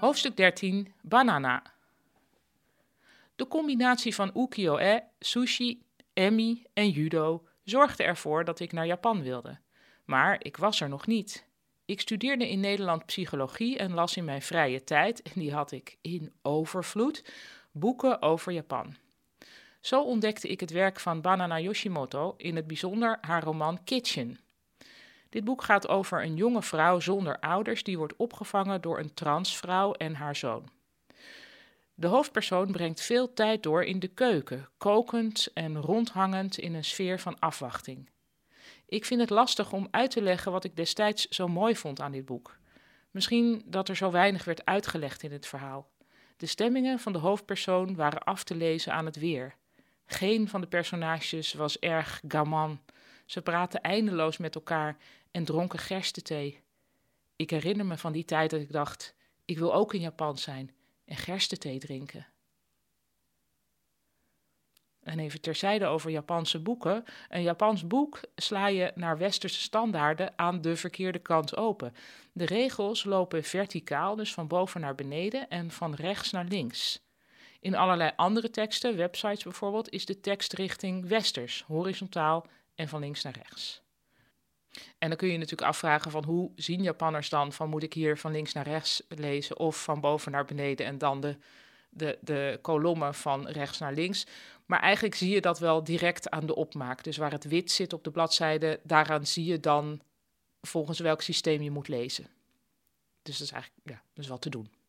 Hoofdstuk 13 Banana. De combinatie van ukiyo-e, sushi, emi en judo zorgde ervoor dat ik naar Japan wilde. Maar ik was er nog niet. Ik studeerde in Nederland psychologie en las in mijn vrije tijd, en die had ik in overvloed, boeken over Japan. Zo ontdekte ik het werk van Banana Yoshimoto, in het bijzonder haar roman Kitchen. Dit boek gaat over een jonge vrouw zonder ouders die wordt opgevangen door een transvrouw en haar zoon. De hoofdpersoon brengt veel tijd door in de keuken, kokend en rondhangend in een sfeer van afwachting. Ik vind het lastig om uit te leggen wat ik destijds zo mooi vond aan dit boek. Misschien dat er zo weinig werd uitgelegd in het verhaal. De stemmingen van de hoofdpersoon waren af te lezen aan het weer. Geen van de personages was erg gaman. Ze praten eindeloos met elkaar en dronken gerstethee. Ik herinner me van die tijd dat ik dacht: ik wil ook in Japan zijn en gerstethee drinken. En even terzijde over Japanse boeken. Een Japans boek sla je naar westerse standaarden aan de verkeerde kant open. De regels lopen verticaal, dus van boven naar beneden en van rechts naar links. In allerlei andere teksten, websites bijvoorbeeld, is de tekstrichting westers, horizontaal en van links naar rechts. En dan kun je je natuurlijk afvragen van hoe zien Japanners dan van moet ik hier van links naar rechts lezen of van boven naar beneden en dan de, de, de kolommen van rechts naar links. Maar eigenlijk zie je dat wel direct aan de opmaak. Dus waar het wit zit op de bladzijde, daaraan zie je dan volgens welk systeem je moet lezen. Dus dat is eigenlijk ja, dat is te doen.